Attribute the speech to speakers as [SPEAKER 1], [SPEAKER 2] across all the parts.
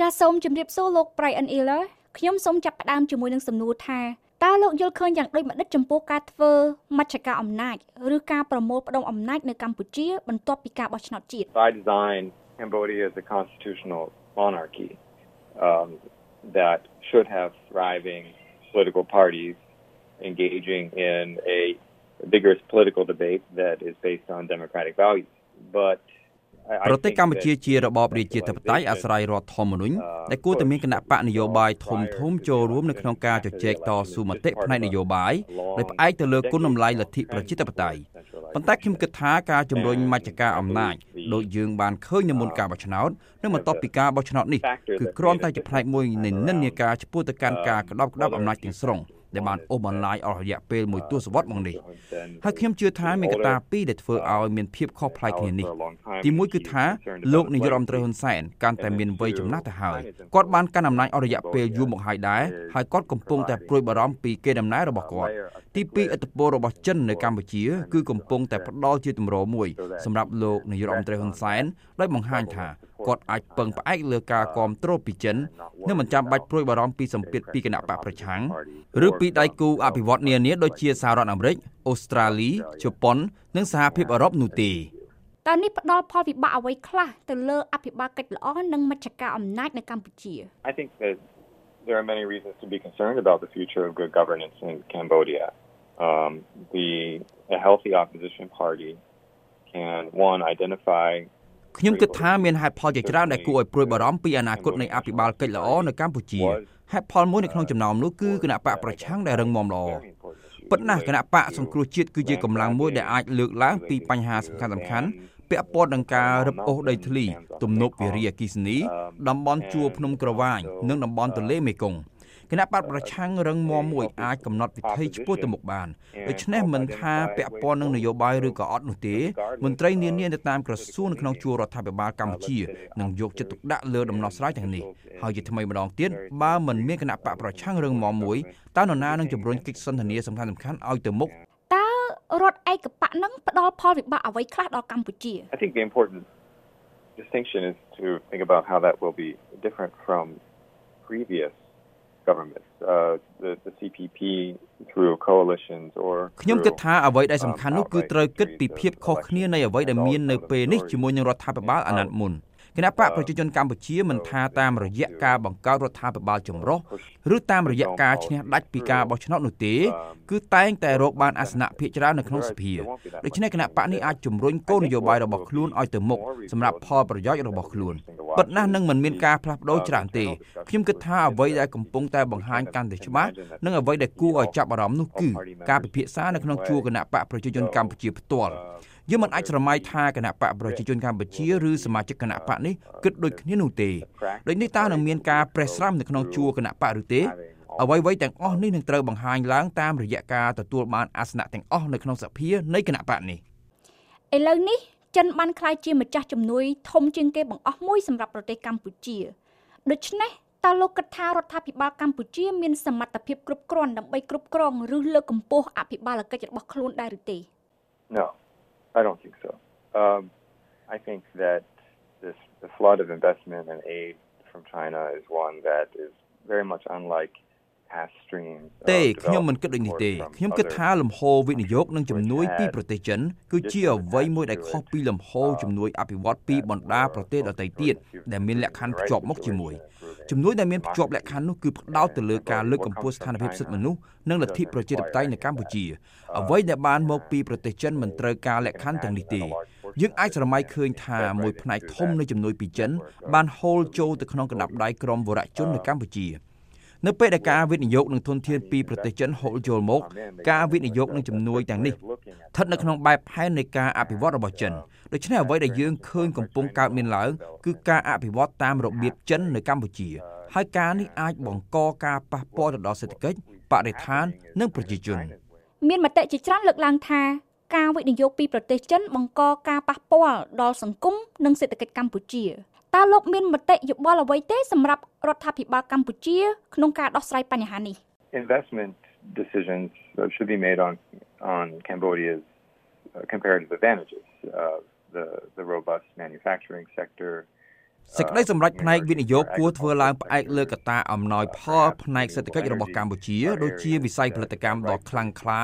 [SPEAKER 1] ចាសសូមជម្រាបសួរលោក Brian Iller ខ្ញុំសូមចាប់ផ្ដើមជាមួយនឹងសំណួរថាតើលោកយល់ឃើញយ៉ាងដូចម្ដេចចំពោះការធ្វើមជ្ឈការអំណាចឬការប្រមូលផ្ដុំអំណាចនៅកម្ពុជា បន្ទាប់ពីការបោះឆ្នោតជាតិ
[SPEAKER 2] By design Cambodia is a constitutional monarchy um that should have thriving political parties engaging in a vigorous political debate that is based on democratic values but
[SPEAKER 3] ប្រទេសកម្ពុជាជារបបរាជាធិបតេយ្យអាស្រ័យរដ្ឋធម្មនុញ្ញដែលគួរតែមានគណៈបកនយោបាយធំធំចូលរួមនៅក្នុងការជជែកតស៊ូមតិផ្នែកនយោបាយដែលផ្អែកទៅលើគុណតម្លៃលទ្ធិប្រជាធិបតេយ្យប៉ុន្តែខ្ញុំគិតថាការជំរុញមជ្ឈការអំណាចដូចយើងបានឃើញនៅមុនការបោះឆ្នោតនិងបន្ទាប់ពីការបោះឆ្នោតនេះគឺគ្រាន់តែជាផ្នែកមួយនៃនិន្នាការឆ្ពោះទៅកាន់ការក្តោបក្តាប់អំណាចទាំងស្រុង ដែលបានអូសបន្លាយអស់រយៈពេលមួយទសវត្សរ៍មកនេះហើយខ្ញុំជឿថាមានកត្តាពីរដែលធ្វើឲ្យមានភាពខុសប្លែកគ្នានេះទីមួយគឺថាលោកនាយករដ្ឋមន្ត្រីហ៊ុនសែនកាន់តែមានវ័យចំណាស់ទៅហើយគាត់បានកាន់អំណាចអស់រយៈពេលយូរមកហើយដែរហើយគាត់កំពុងតែព្រួយបារម្ភពីកេរដំណែលរបស់គាត់ទីពីរឥទ្ធិពលរបស់ចិននៅកម្ពុជាគឺកំពុងតែផ្ដល់ជាទម្រមួយសម្រាប់លោកនាយករដ្ឋមន្ត្រីហ៊ុនសែនដោយបង្ហាញថា គាត់អាចពឹងផ្អែកលើការគ្រប់គ្រងពីចិននិងមិនចាំបាច់ព្រួយបារម្ភពីសម្ពាធពីគណៈបកប្រឆាំងឬពីដៃគូអភិវឌ្ឍនានាដូចជាសហរដ្ឋអាមេរិកអូស្ត្រាលីជប៉ុននិងសហភាពអឺរ៉ុបនោះទេ
[SPEAKER 1] តើនេះផ្ដល់ផលវិបាកអ្វីខ្លះទៅលើអភិបាលកិច្ចល្អនិងមជ្ឈការអំណាចនៅកម្ពុជា
[SPEAKER 2] I think that there are many reasons to be concerned about the future of good governance in Cambodia. Um, the a healthy opposition party can one identify
[SPEAKER 3] ខ្ញុំគិតថាមានហេតុផលជាច្រើនដែលគួរឲ្យព្រួយបារម្ភពីអនាគតនៃអភិបាលកិច្ចល្អនៅកម្ពុជាហេតុផលមួយនៅក្នុងចំណោមនោះគឺគណៈបកប្រឆាំងដែលរឹងមាំល្អប៉ុន្តែគណៈបកសង្គ្រោះជាតិគឺជាកម្លាំងមួយដែលអាចលើកឡើងពីបញ្ហាសំខាន់សំខាន់ពាក់ព័ន្ធនឹងការរឹបអូសដីធ្លីទំនប់វារីអគិសនីតំបន់ជួរភ្នំក្រវាញនិងតំបន់ទន្លេមេគង្គ គណៈបកប្រឆាំងរឹងមាំមួយអាចកំណត់វិធីឆ្ពោះទៅមុខបានដូច្នេះមិនថាពាក់ព័ន្ធនឹងនយោបាយឬក៏អត់នោះទេមន្ត្រីនានានៅតាមក្រសួងនៅក្នុងជួររដ្ឋាភិបាលកម្ពុជានឹងយកចិត្តទុកដាក់លើដំណោះស្រាយទាំងនេះហើយជាថ្មីម្ដងទៀតបើមិនមានគណៈបកប្រឆាំងរឹងមាំមួយតើនរណានឹងជំរុញកិច្ចសន្ទនាសំខាន់ៗឲ្យទៅមុខ
[SPEAKER 1] តើរដ្ឋឯកបកនឹងផ្ដល់ផលវិបាកអ្វីខ្លះដល់កម្ពុជា
[SPEAKER 2] I think the important distinction is to think about how that will be different from previous governments uh the the CPP through coalitions or
[SPEAKER 3] ខ្ញុំគិតថាអ្វីដែលសំខាន់នោះគឺត្រូវគិតពីភាពខុសគ្នានៃអ្វីដែលមាននៅពេលនេះជាមួយនឹងរដ្ឋាភិបាលអាណត្តិមុន គណៈបកប្រជាជនកម្ពុជាមិនថាតាមរយៈការបង្កើតរដ្ឋាភិបាលចម្រុះឬតាមរយៈការឈ្នះដាច់ពីការបោះឆ្នោតនោះទេគឺតែងតែរកបានអាសនៈភាគច្រើននៅក្នុងសភាដូច្នេះគណៈបកនេះអាចជំរុញគោលនយោបាយរបស់ខ្លួនឲ្យទៅមុខសម្រាប់ផលប្រយោជន៍របស់ខ្លួនប៉ុន្តែនឹងមិនមានការផ្លាស់ប្ដូរច្រើនទេខ្ញុំគិតថាអ្វីដែលកំពុងតែបង្ហាញកាន់តែច្បាស់និងអ្វីដែលគួរឲ្យចាប់អារម្មណ៍នោះគឺការពិភាក្សានៅក្នុងជួរគណៈបកប្រជាជនកម្ពុជាផ្ទាល់ យើងមិនអាចស្រមៃថាគណៈបកប្រជាជនកម្ពុជាឬសមាជិកគណៈបកនេះគិតដូចគ្នានោះទេដូចនេះតើនឹងមានការប្រេះស្រាំនៅក្នុងជួរគណៈបកឬទេអ្វីៗទាំងអស់នេះនឹងត្រូវបង្ហាញឡើងតាមរយៈការទទួលបានអាសនៈទាំងអស់នៅក្នុងសភានៃគណៈបកនេះ
[SPEAKER 1] ឥឡូវនេះចិនបានក្លាយជាម្ចាស់ជំនួយធំជាងគេបង្អស់មួយសម្រាប់ប្រទេសកម្ពុជាដូច្នេះតើលោកគិតថារដ្ឋាភិបាលកម្ពុជាមានសមត្ថភាពគ្រប់គ្រាន់ដើម្បីគ្រប់គ្រងឬលើកកម្ពស់អភិបាលកិច្ចរបស់ខ្លួនដែរឬទេ
[SPEAKER 2] No I don't think so. Um, I think that this the flood of investment and aid from China is one that is very much unlike
[SPEAKER 3] ទេខ្ញុំមិនគិតដូចនេះទេខ្ញុំគិតថាលំហវិនិយោគនិងជំនួយពីប្រទេសចិនគឺជាអ្វីមួយដែលខុសពីលំហជំនួយអភិវឌ្ឍពីបណ្ដាប្រទេសដទៃទៀតដែលមានលក្ខខណ្ឌភ្ជាប់មកជាមួយជំនួយដែលមានភ្ជាប់លក្ខខណ្ឌនោះគឺផ្ដោតទៅលើការលើកកម្ពស់ស្ថានភាពសិទ្ធិមនុស្សនិងលទ្ធិប្រជាធិបតេយ្យនៅកម្ពុជាអ្វីដែលបានមកពីប្រទេសចិនមិនត្រូវការលក្ខខណ្ឌទាំងនេះទេយើងអាចស្រមៃឃើញថាមួយផ្នែកធំនៃជំនួយពីចិនបានហូរចូលទៅក្នុងកណ្ដាប់ដៃក្រុមវរៈជននៅកម្ពុជា នៅពេលដែលការវិនិយោគនឹងធនធានពីប្រទេសចិនហូរចូលមក ការវិនិយោគនឹងជំនួយទាំងនេះស្ថិតនៅក្នុងបែបផែននៃការអភិវឌ្ឍរបស់ចិនដូច្នេះអ្វីដែលយើងឃើញកំពុងកើតមានឡើងគឺការអភិវឌ្ឍតាមរបៀបចិននៅកម្ពុជា ហើយការនេះអាចបង្កការប៉ះពាល់ទៅដល់សេដ្ឋកិច្ចបរិស្ថាននិងប្រជាជន
[SPEAKER 1] មានមតិជាច្រើនលើកឡើងថាការវិនិយោគពីប្រទេសចិនបង្កការប៉ះពាល់ដល់សង្គមនិងសេដ្ឋកិច្ចកម្ពុជា តើលោកមានមតិយោបល់អ្វីទេសម្រាប់រដ្ឋាភិបាលកម្ពុជាក្នុងការដោះស្រាយបញ្ហានេះ
[SPEAKER 2] Investment decisions should be made on on Cambodia's comparative advantages uh, the the robust manufacturing sector
[SPEAKER 3] សេចក្តីសម្រេចផ្នែកវិនិយោគគួរធ្វើឡើងផ្អែកលើកត្តាអំណោយផលផ្នែកសេដ្ឋកិច្ចរបស់កម្ពុជាដូចជាវិស័យផលិតកម្មដ៏ខ្លាំងក្លា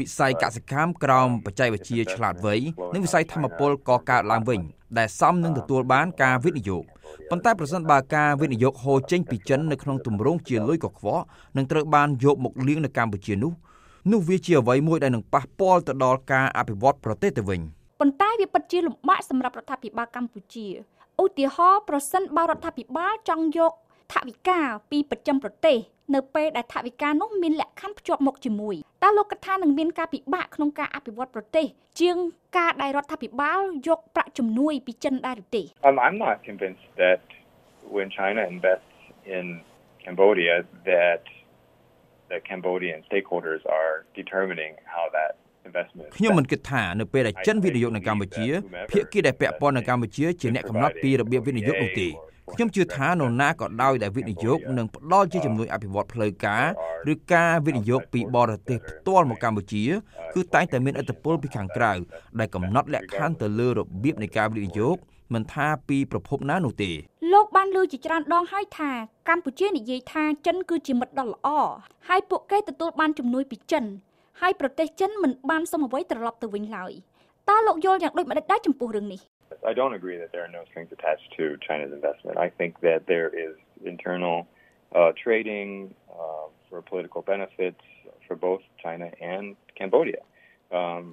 [SPEAKER 3] វិស័យកសិកម្មក្រោមបច្ចេកវិទ្យាឆ្លាតវៃនិងវិស័យធម្មពលកកើតឡើងវិញដែលសមនឹងទទួលបានការវិនិយោគប៉ុន្តែប្រសិនបើការវិនិយោគហូរចេញពីចិននៅក្នុងទម្រង់ជាលុយកខ្វក់នឹងត្រូវបានយកមកលាងនៅកម្ពុជានោះនោះវាជាអ្វីមួយដែលនឹងប៉ះពាល់ទៅដល់ការអភិវឌ្ឍប្រទេសទៅវិញ
[SPEAKER 1] ប៉ុន្តែវាពិតជាលំបាកសម្រាប់រដ្ឋាភិបាលកម្ពុជាឧទាហរណ៍ប្រសិនបើរដ្ឋាភិបាលចង់យក ថវិកាពីប្រចាំប្រទេសនៅពេលដែលថវិកានោះមានលក្ខខណ្ឌភ្ជាប់មកជាមួយតើលោកគិតថានឹងមានការពិបាកក្នុងការអភិវឌ្ឍប្រទេសជាងការដែលរដ្ឋាភិបាលយកប្រាក់ជំនួយពីចិនដែរឬទេ
[SPEAKER 2] um, I'm not convinced that when China invests in Cambodia that the Cambodian stakeholders are determining how that
[SPEAKER 3] ខ្ញុំមិនគិតថានៅពេលដែលចិនវិនិយោគនៅកម្ពុជាភាគីដែលពាក់ព័ន្ធនៅកម្ពុជាជាអ្នកកំណត់ពីរបៀបវិនិយោគនោះទេ ខ្ញុំជឿថានរណាក៏ដោយដែលវិនិយោគនឹងផ្ដល់ជាជំនួយអភិវឌ្ឍផ្លូវការឬការវិនិយោគពីបរទេសផ្ទាល់មកកម្ពុជាគឺតែងតែមានឥទ្ធិពលពីខាងក្រៅដែលកំណត់លក្ខខណ្ឌទៅលើរបៀបនៃការវិនិយោគមិនថាពីប្រភពណានោះទេ
[SPEAKER 1] លោកបានលើជាច្រើនដងហើយថាកម្ពុជានិយាយថាចិនគឺជាមិត្តដ៏ល្អហើយពួកគេទទួលបានជំនួយពីចិនហើយប្រទេសចិនមិនបានសុំអ្វីត្រឡប់ទៅវិញឡើយតើលោកយល់យ៉ាងដូចម្តេចដែរចំពោះរឿងនេះ
[SPEAKER 2] I don't agree that there are no strings attached to China's investment. I think that there is internal uh, trading uh, for political benefits for both China and Cambodia. Um,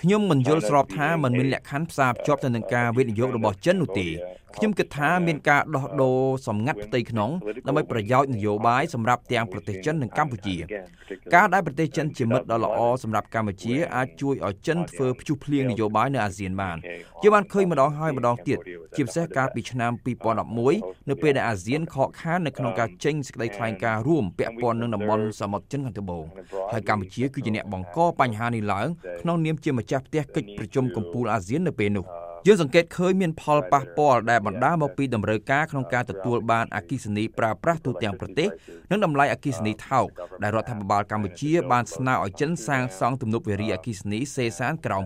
[SPEAKER 3] ខ្ញុំមិនយល់ស្របថាมันមានលក្ខខណ្ឌផ្សារភ្ជាប់ទៅនឹងការវិនិយោគរបស់ចិននោះទេ ខ្ញុំគិតថាមានការដោះដូរសម្ងាត់ផ្ទៃក្នុងដើម្បីប្រយោជន៍នយោបាយសម្រាប់ទាំងប្រទេសចិននិងកម្ពុជាការដែលប្រទេសចិនជាមិត្តដ៏ល្អសម្រាប់កម្ពុជាអាចជួយឲ្យចិនធ្វើព្យុះភ្លៀងនយោបាយនៅអាស៊ានបានជាបានឃើញម្ដងហើយម្ដងទៀតជាពិសេសកាលពីឆ្នាំ2011នៅពេលដែលអាស៊ានខកខាននៅក្នុងការចេញសេចក្តីថ្លែងការណ៍រួមពាក់ព័ន្ធនឹងតំបន់សមុទ្រចិនខាងត្បូងហើយកម្ពុជាគឺជាអ្នកបង្កបញ្ហានេះឡើងក្នុងនាមជាម្ចាស់ផ្ទះកិច្ចប្រជុំកំពូលអាស៊ាននៅពេលនោះ យើងសង្កេតឃើញមានផលប៉ះពាល់ដែលបណ្ដាលមកពីតម្រូវការក្នុងការទទួលបានអគិសនីប្រើប្រាស់ទូទាំងប្រទេសនិងតម្លៃអគិសនីថោកដែលរដ្ឋាភិបាលកម្ពុជាបានស្នើឲ្យចិនសាងសង់ទំនប់វារីអគិសនីសេសានក្រោម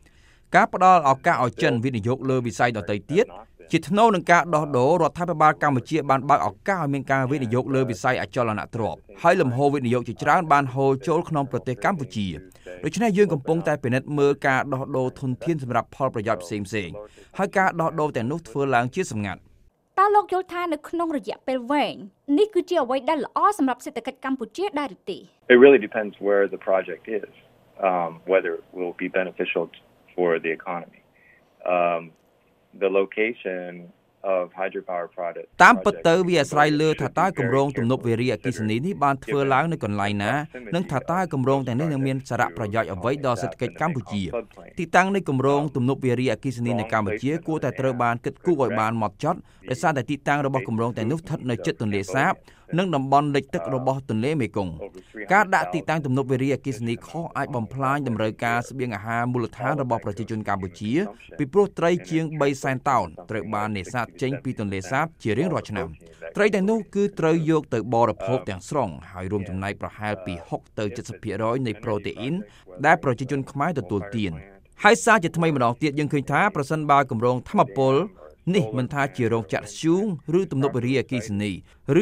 [SPEAKER 3] 2ការផ្ដល់ឱកាសឲ្យចិនវិនិយោគលើវិស័យដទៃទៀត ជាថ្នូវនឹងការដោះដូររដ្ឋាភិបាលកម្ពុជាបានបើកឱកាសឲ្យមានការវិនិយោគលើវិស័យអចលនទ្រព្យហើយលំហូរវិនិយោគជាច្រើនបានហូរចូលក្នុងប្រទេសកម្ពុជាដូច្នេះយើងកំពុងតែពិនិត្យមើលការដោះដូរធនធានសម្រាប់ផលប្រយោជន៍ផ្សេងផ្សេងហើយការដោះដូរទាំងនោះធ្វើឡើងជាសម្ងាត់
[SPEAKER 1] តើលោកយល់ថានៅក្នុងរយៈពេលវែងនេះគឺជាអ្វីដែលល្អសម្រាប់សេដ្ឋកិច្ចកម្ពុជាដែរឬទេ
[SPEAKER 2] It really depends where the project is um whether it will be beneficial for the economy um the location
[SPEAKER 3] តាមពិតទៅវាអាស្រ័យលើថាតើគម្រោងទំនប់វារីអគ្គិសនីនេះបានធ្វើឡើងនៅកន្លែងណានិងថាតើគម្រោងទាំងនេះនឹងមានសារៈប្រយោជន៍អ្វីដល់សេដ្ឋកិច្ចកម្ពុជាទីតាំងនៃគម្រោងទំនប់វារីអគ្គិសនីនៅកម្ពុជាគួរតែត្រូវបានគិតគូរឲ្យបានហ្មត់ចត់ដោយសារតែទីតាំងរបស់គម្រោងទាំងនោះស្ថិតនៅជិតទន្លេសាប និងតំបន់លិចទឹករបស់ទន្លេមេគង្គការដាក់ទីតាំងទំនប់វារីអគ្គិសនីខុសអាចបំផ្លាញតម្រូវការស្បៀងអាហារមូលដ្ឋានរបស់ប្រជាជនកម្ពុជាពីព្រោះត្រីជាង3សែនតោនត្រូវបាននេសាទចេញពីទន្លេសាបជារៀងរាល់ឆ្នាំត្រីទាំងនោះគឺត្រូវយកទៅបរិភោគទាំងស្រុងហើយរួមចំណែកប្រហែលពី60ទៅ70%នៃប្រូតេអ៊ីនដែលប្រជាជនខ្មែរទទួលទានហើយសារជាថ្មីម្ដងទៀតយើងឃើញថាប្រសិនបើគម្រោងធម្មពល នេះមិនថាជារោងចក្រធ្យូងឬទំនប់វារីអគ្គិសនី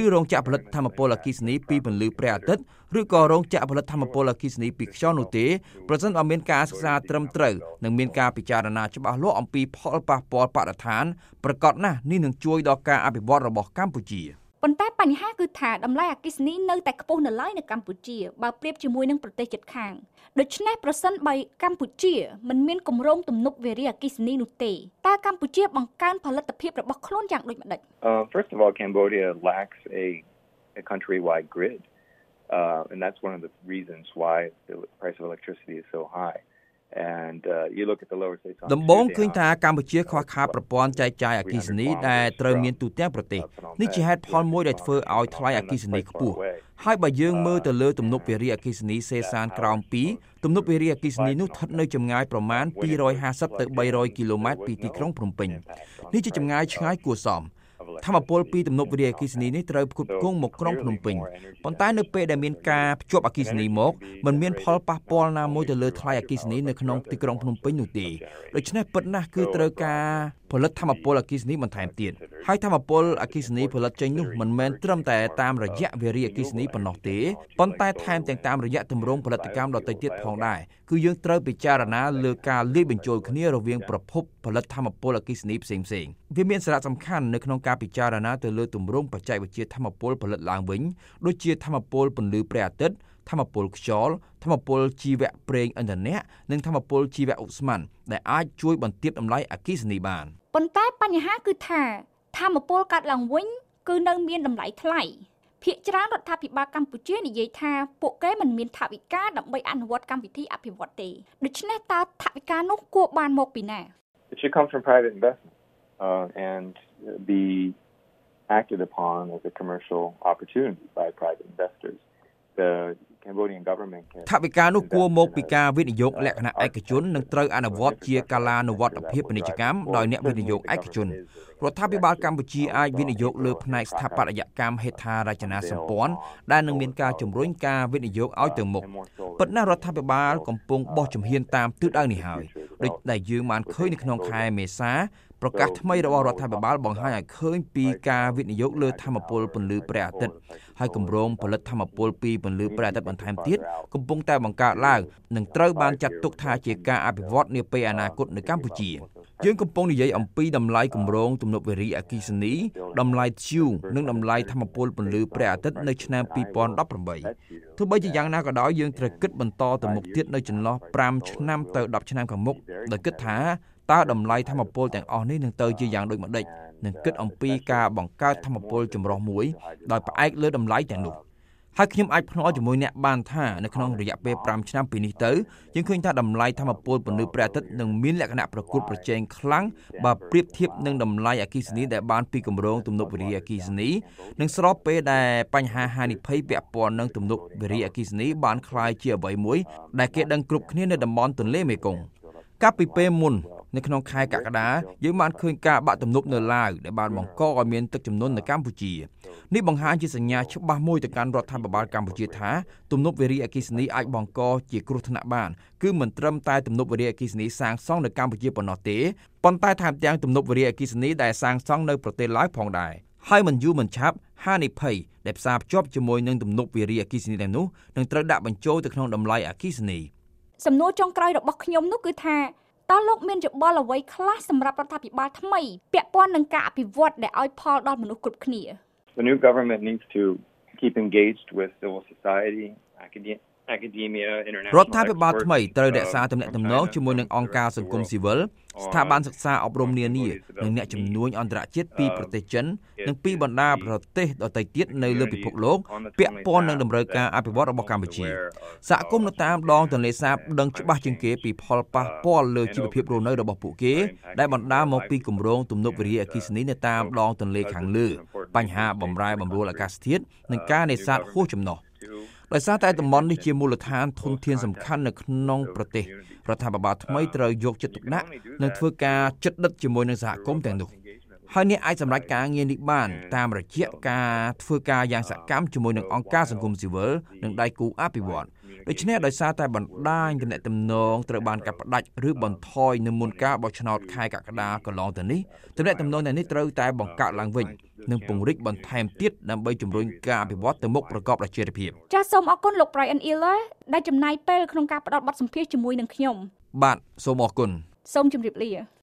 [SPEAKER 3] ឬរោងចក្រផលិតធម្មពលអគ្គិសនីពីពន្លឺព្រះអាទិត្យឬក៏រោងចក្រផលិតធម្មពលអគ្គិសនីពីខ្យល់នោះទេប្រសិនបើមានការសិក្សាត្រឹមត្រូវនិងមានការពិចារណាច្បាស់លាស់អំពីផលប៉ះពាល់បរិស្ថានប្រកបណាស់នេះនឹងជួយដល់ការអភិវឌ្ឍរបស់កម្ពុជា។
[SPEAKER 1] ប៉ុន្តែបញ្ហាគឺថាតម្លៃអគិសនីនៅតែខ្ពស់នៅឡើយនៅកម្ពុជាបើប្រៀបជាមួយនឹងប្រទេសជិតខាងដូច្នេះប្រសិនបើកម្ពុជាមិនមានគម្រោងទំនប់វារីអគិសនីនោះទេតើកម្ពុជាបង្កើនផលិតភាពរបស់ខ្លួនយ៉ាងដូចម្តេច
[SPEAKER 2] Uh first of all Cambodia lacks a a countrywide grid uh and that's one of the reasons why the price of electricity is so high and uh, you look at the lower states
[SPEAKER 3] ដំបូងឃើញថាកម្ពុជាខ្វះខាតប្រព័ន្ធចែកចាយអគ្គិសនីដែលត្រូវមានទូទាំងប្រទេសនេះជាហេតុផលមួយដែលធ្វើឲ្យថ្លៃអគ្គិសនីខ្ពស់ហើយបើយើងមើលទៅលើទំនប់វារីអគ្គិសនីសេសានក្រោម2ទំនប់វារីអគ្គិសនីនោះស្ថិតនៅចម្ងាយប្រមាណ250ទៅ300គីឡូម៉ែត្រពីទីក្រុងភ្នំពេញនេះជាចម្ងាយឆ្ងាយគួរសម ធម្មពលពីទំនប់វារីអគ្គិសនីនេះត្រូវផ្គត់ផ្គង់មកក្រុងភ្នំពេញប៉ុន្តែនៅពេលដែលមានការភ្ជាប់អគ្គិសនីមកมันមានផលប៉ះពាល់ណាមួយទៅលើថ្លៃអគ្គិសនីនៅក្នុងទីក្រុងភ្នំពេញនោះទេដូច្នេះពិតណាស់គឺត្រូវការផលិតធម្មពលអគ្គិសនីបន្ថែមទៀតហើយធម្មពលអគ្គិសនីផលិតចេញនោះមិនមែនត្រឹមតែតាមរយៈវារីអគ្គិសនីប៉ុណ្ណោះទេប៉ុន្តែថែមទាំងតាមរយៈទម្រង់ផលិតកម្មដទៃទៀតផងដែរគឺយើងត្រូវពិចារណាលើការលាយបញ្ចូលគ្នារវាងប្រភព ផលិតធម្មពលអគ្គិសនីផ្សេងៗវាមានសារៈសំខាន់នៅក្នុងការពិចារណាទៅលើទម្រង់បច្ចេកវិទ្យាធម្មពលផលិតឡើងវិញដូចជាធម្មពលពន្លឺព្រះអាទិត្យធម្មពលខ្យល់ធម្មពលជីវៈប្រេងឥន្ធនៈនិងធម្មពលជីវៈឧស្ម័នដែលអាចជួយបន្ទាបតម្លៃអគ្គិសនីបាន
[SPEAKER 1] ប៉ុន្តែបញ្ហាគឺថាធម្មពលកាត់ឡើងវិញគឺនៅមានតម្លៃថ្លៃភាគច្រើនរដ្ឋាភិបាលកម្ពុជានិយាយថាពួកគេមិនមានថវិកាដើម្បីអនុវត្តកម្មវិធីអភិវឌ្ឍទេដូច្នេះតើថវិកានោះគួរបានមកពីណា
[SPEAKER 2] It should come from private investment uh, and be acted upon as a commercial opportunity by private investors. The
[SPEAKER 3] ថវិកានោះគួរមកពីការវិនិយោគលក្ខណៈឯកជននិងត្រូវអនុវត្តជាកាលានុវត្តភាពពាណិជ្ជកម្មដោយអ្នកវិនិយោគឯកជនរដ្ឋាភិបាលកម្ពុជាអាចវិនិយោគលើផ្នែកស្ថាបត្យកម្មហេដ្ឋារចនាសម្ព័ន្ធដែលនឹងមានការជំរុញការវិនិយោគឲ្យទៅមុខប៉ុន្តែរដ្ឋាភិបាលកំពុងបោះជំហានតាមទិសដៅនេះហើយ ដូចដែលយើងបានឃើញនៅក្នុងខែមេសាប្រកាសថ្មីរបស់រដ្ឋាភិបាលបង្ហាញឲ្យឃើញពីការវិនិយោគលើធម្មពលពន្លឺព្រះអាទិត្យហើយគម្រោងផលិតធម្មពលពីពន្លឺព្រះអាទិត្យបន្ថែមទៀតកំពុងតែបង្កើតឡើងនិងត្រូវបានចាត់ទុកថាជាការអភិវឌ្ឍនាពេលអនាគតនៅកម្ពុជា យើងកំពុងនិយាយអំពីតម្លៃគម្រោងទំនប់វារីអគ្គិសនីតម្លៃធ្យូងនិងតម្លៃធម្មពលពន្លឺព្រះអាទិត្យនៅឆ្នាំ2018ទោះបីជាយ៉ាងណាក៏ដោយយើងត្រូវគិតបន្តទៅមុខទៀតនៅចន្លោះ5ឆ្នាំទៅ10ឆ្នាំខាងមុខដោយគិតថាតើតម្លៃធម្មពលទាំងអស់នេះនឹងទៅជាយ៉ាងដូចម្ដេចនិងគិតអំពីការបង្កើតធម្មពលចម្រុះមួយដោយផ្អែកលើតម្លៃទាំងនោះ ហើយខ្ញុំអាចភ្នាល់ជាមួយអ្នកបានថានៅក្នុងរយៈពេល5ឆ្នាំពីនេះទៅយើងឃើញថាតម្លៃធម្មពលពន្លឺព្រះអាទិត្យនឹងមានលក្ខណៈប្រកួតប្រជែងខ្លាំងបើប្រៀបធៀបនឹងតម្លៃអគិសនីដែលបានពីគម្រោងទំនប់វារីអគិសនីនិងស្របពេលដែលបញ្ហាហានិភ័យពាក់ព័ន្ធនឹងទំនប់វារីអគិសនីបានคล้ายជាអ្វីមួយដែលគេដឹងគ្រប់គ្នានៅតំបន់ទន្លេមេគង្គកាលពីពេលមុន នៅក្នុងខែកក្កដាយើងបានឃើញការបាក់ទំនប់នៅឡាវដែលបានបង្កឲ្យមានទឹកជំនន់នៅកម្ពុជានេះបង្ហាញជាសញ្ញាច្បាស់មួយទៅកាន់រដ្ឋាភិបាលកម្ពុជាថាទំនប់វារីអគ្គិសនីអាចបង្កជាគ្រោះថ្នាក់បានគឺមិនត្រឹមតែទំនប់វារីអគ្គិសនីសាងសង់នៅកម្ពុជាប៉ុណ្ណោះទេប៉ុន្តែថែមទាំងទំនប់វារីអគ្គិសនីដែលសាងសង់នៅប្រទេសឡាវផងដែរហើយមិនយូរមិនឆាប់ហានិភ័យដែលផ្សារភ្ជាប់ជាមួយនឹងទំនប់វារីអគ្គិសនីទាំងនោះនឹងត្រូវដាក់បញ្ចូលទៅក្នុងតម្លៃអគ្គិសនី
[SPEAKER 1] សំណួរចុងក្រោយរបស់ខ្ញុំនោះគឺថា តើលោកមានយោបល់អ្វីខ្លះសម្រាប់រដ្ឋាភិបាលថ្មីពាក់ព័ន្ធនឹងការអភិវឌ្ឍដែលឲ្យផលដល់មនុស្សគ្រប់គ្នា
[SPEAKER 2] The new government needs to keep engaged with civil society, academia,
[SPEAKER 3] រដ្ឋាភិបាលថ្មីត្រូវរក្សាទំនាក់ទំនងជាមួយនឹងអង្គការសង្គមស៊ីវិលស្ថាប័នសិក្សាអប់រំនានានិងអ្នកជំនួញអន្តរជាតិពីប្រទេសចិននិងពីបណ្ដាប្រទេសដទៃទៀតនៅលើពិភពលោកពាក់ព័ន្ធនឹងតម្រូវការអភិវឌ្ឍរបស់កម្ពុជាសហគមន៍នៅតាមដងទន្លេសាបដឹងច្បាស់ជាងគេពីផលប៉ះពាល់លើជីវភាពរស់នៅរបស់ពួកគេដែលបណ្ដាលមកពីគម្រោងទំនប់វារីអគ្គិសនីនៅតាមដងទន្លេខាងលើបញ្ហាបំរែបំរួលអាកាសធាតុនិងការនេសាទហួសចំណុះ ដោយសារតែតំបន់នេះជាមូលដ្ឋានធនធានសំខាន់នៅក្នុងប្រទេសរដ្ឋាភិបាលថ្មីត្រូវយកចិត្តទុកដាក់និងធ្វើការចិត្តដិតជាមួយនឹងសហគមន៍ទាំងនោះ ហើយអ្នកអាចសម្រេចការងារនេះបានតាមរយៈការធ្វើការយ៉ាងសកម្មជាមួយនឹងអង្គការសង្គមស៊ីវិលនិងដៃគូអភិវឌ្ឍន៍ដូច្នេះដោយសារតែបណ្ដាញទំនាក់ទំនងត្រូវបានកាត់ផ្ដាច់ឬបន្ថយនៅមុនការបោះឆ្នោតខែកក្កដាកន្លងទៅនេះទំនាក់ទំនងទាំងនេះត្រូវតែបង្កើតឡើងវិញនិងពង្រីកបន្ថែមទៀតដើម្បីជំរុញការអភិវឌ្ឍទៅមុខប្រកបដោយចីរភាព
[SPEAKER 1] ចាសសូមអរគុណលោក Brian Iller ដែលចំណាយពេលក្នុងការផ្ដល់បទសម្ភាសន៍ជាមួយនឹងខ្ញុំ
[SPEAKER 3] បាទសូមអរគុណ
[SPEAKER 1] សូមជម្រាបលា